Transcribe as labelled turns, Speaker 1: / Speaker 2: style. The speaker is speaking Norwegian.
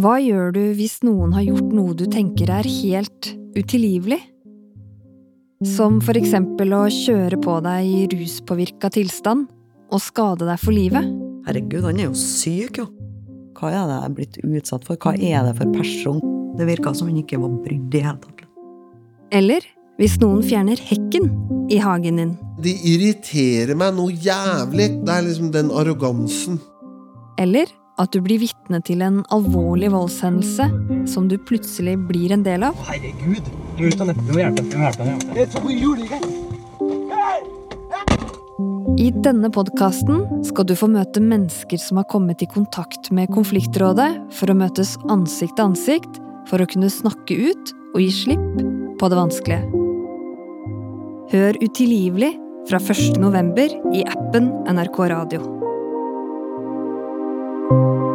Speaker 1: Hva gjør du hvis noen har gjort noe du tenker er helt utilgivelig? Som for eksempel å kjøre på deg i ruspåvirka tilstand og skade deg for livet.
Speaker 2: Herregud, han er jo syk, jo. Hva er det jeg er blitt utsatt for? Hva er det for person? Det virka som han ikke var brydd i det hele tatt.
Speaker 1: Eller hvis noen fjerner hekken i hagen din.
Speaker 3: De irriterer meg noe jævlig. Det er liksom den arrogansen.
Speaker 1: Eller at du blir vitne til en alvorlig voldshendelse som du plutselig blir en del av.
Speaker 4: Herregud. Du må ut av nettet. Du må hjelpe. Du må hjelpe. Hjelpe.
Speaker 1: I denne podkasten skal du få møte mennesker som har kommet i kontakt med konfliktrådet for å møtes ansikt til ansikt for å kunne snakke ut og gi slipp på det vanskelige. Hør Utilgivelig fra 1. november i appen NRK Radio. Thank you.